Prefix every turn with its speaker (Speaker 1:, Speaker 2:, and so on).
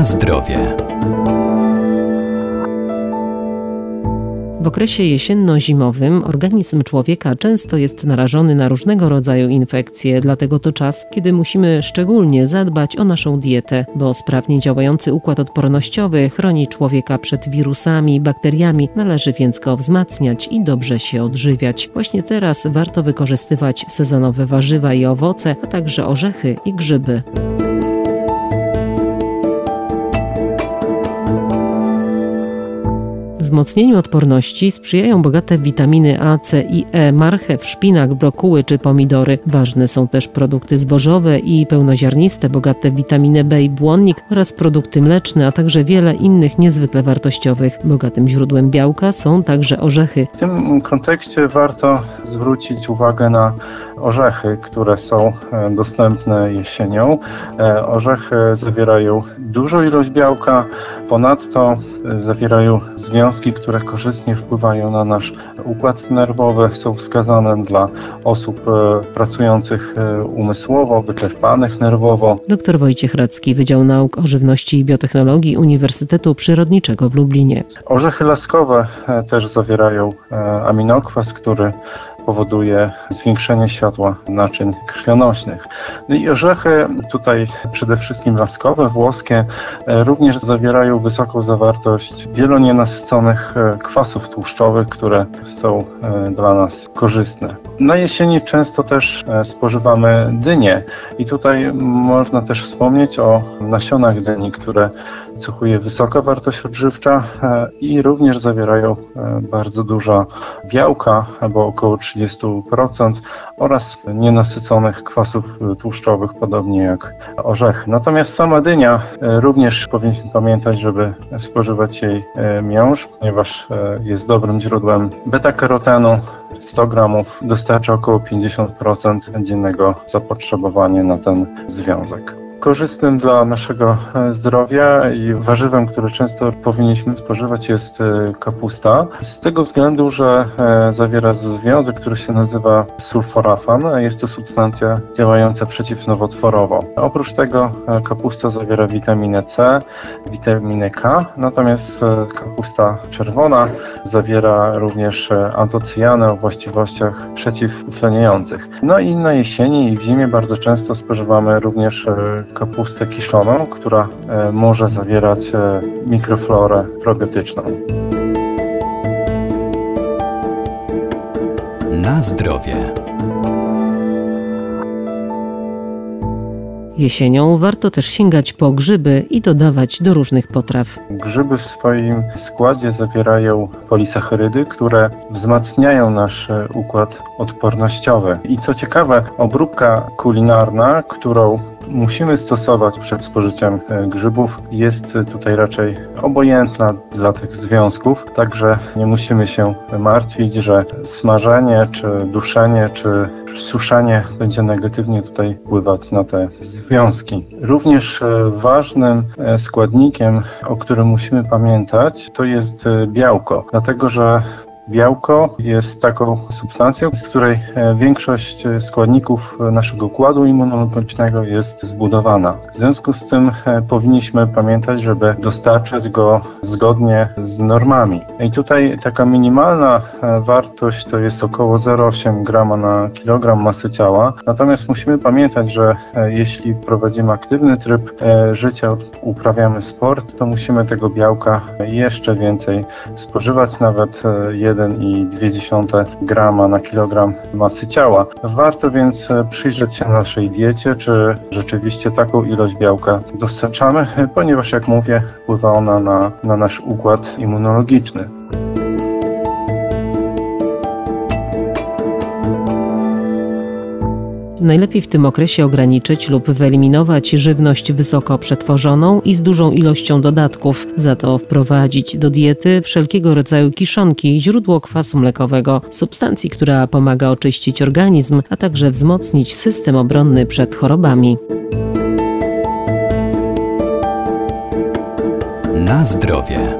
Speaker 1: Na zdrowie. W okresie jesienno-zimowym organizm człowieka często jest narażony na różnego rodzaju infekcje, dlatego to czas, kiedy musimy szczególnie zadbać o naszą dietę, bo sprawnie działający układ odpornościowy chroni człowieka przed wirusami bakteriami, należy więc go wzmacniać i dobrze się odżywiać. Właśnie teraz warto wykorzystywać sezonowe warzywa i owoce, a także orzechy i grzyby. Wzmocnieniu odporności sprzyjają bogate witaminy A, C i E, marchew, szpinak, brokuły czy pomidory. Ważne są też produkty zbożowe i pełnoziarniste, bogate w witaminę B i błonnik oraz produkty mleczne, a także wiele innych niezwykle wartościowych. Bogatym źródłem białka są także orzechy.
Speaker 2: W tym kontekście warto zwrócić uwagę na orzechy, które są e, dostępne jesienią. E, orzechy zawierają dużą ilość białka, ponadto zawierają związki, które korzystnie wpływają na nasz układ nerwowy, są wskazane dla osób e, pracujących umysłowo, wyczerpanych nerwowo.
Speaker 1: Dr Wojciech Radzki, Wydział Nauk o Żywności i Biotechnologii Uniwersytetu Przyrodniczego w Lublinie.
Speaker 2: Orzechy laskowe też zawierają aminokwas, który powoduje zwiększenie światła naczyń krwionośnych. No i orzechy, tutaj przede wszystkim laskowe, włoskie, e, również zawierają wysoką zawartość wielonienasyconych e, kwasów tłuszczowych, które są e, dla nas korzystne. Na jesieni często też spożywamy dynie i tutaj można też wspomnieć o nasionach dyni, które cechuje wysoka wartość odżywcza i również zawierają bardzo dużo białka, bo około 30% oraz nienasyconych kwasów tłuszczowych, podobnie jak orzechy. Natomiast sama dynia e, również powinniśmy pamiętać, żeby spożywać jej e, miąższ, ponieważ e, jest dobrym źródłem beta-karotenu. 100 gramów dostarcza około 50% dziennego zapotrzebowania na ten związek korzystnym dla naszego e, zdrowia i warzywem, które często powinniśmy spożywać jest e, kapusta. Z tego względu, że e, zawiera związek, który się nazywa sulforafan. Jest to substancja działająca przeciwnowotworowo. Oprócz tego kapusta zawiera witaminę C, witaminę K, natomiast kapusta czerwona zawiera również antocyjany o właściwościach przeciwutleniających. No i na jesieni i w zimie bardzo często spożywamy również kapustę kiszoną, która e, może zawierać e, mikroflorę probiotyczną.
Speaker 1: Na zdrowie. Jesienią warto też sięgać po grzyby i dodawać do różnych potraw.
Speaker 2: Grzyby w swoim składzie zawierają polisacharydy, które wzmacniają nasz e, układ odpornościowy. I co ciekawe, obróbka kulinarna, którą musimy stosować przed spożyciem e, grzybów jest tutaj raczej obojętna dla tych związków, także nie musimy się martwić, że smażenie, czy duszenie, czy suszenie będzie negatywnie tutaj wpływać na te związki. Również e, ważnym e, składnikiem, o którym musimy pamiętać, to jest białko, dlatego że Białko jest taką substancją, z której e, większość e, składników e, naszego układu immunologicznego jest zbudowana. W związku z tym powinniśmy pamiętać, żeby dostarczać go zgodnie z normami. I tutaj taka minimalna wartość to jest około 0,8 grama na kilogram masy ciała. Natomiast musimy pamiętać, że jeśli prowadzimy aktywny tryb życia, uprawiamy sport, to musimy tego białka jeszcze więcej spożywać, nawet 1 1,2 grama na kilogram masy ciała. Warto więc e, przyjrzeć się naszej diecie, czy rzeczywiście taką ilość białka dostarczamy, ponieważ jak mówię, wpływa ona na, na nasz układ immunologiczny.
Speaker 1: Najlepiej w tym okresie ograniczyć lub wyeliminować żywność wysoko przetworzoną i z dużą ilością dodatków. Za to wprowadzić do diety wszelkiego rodzaju kiszonki, źródło kwasu mlekowego, substancji, która pomaga oczyścić organizm, a także wzmocnić system obronny przed chorobami. Na zdrowie.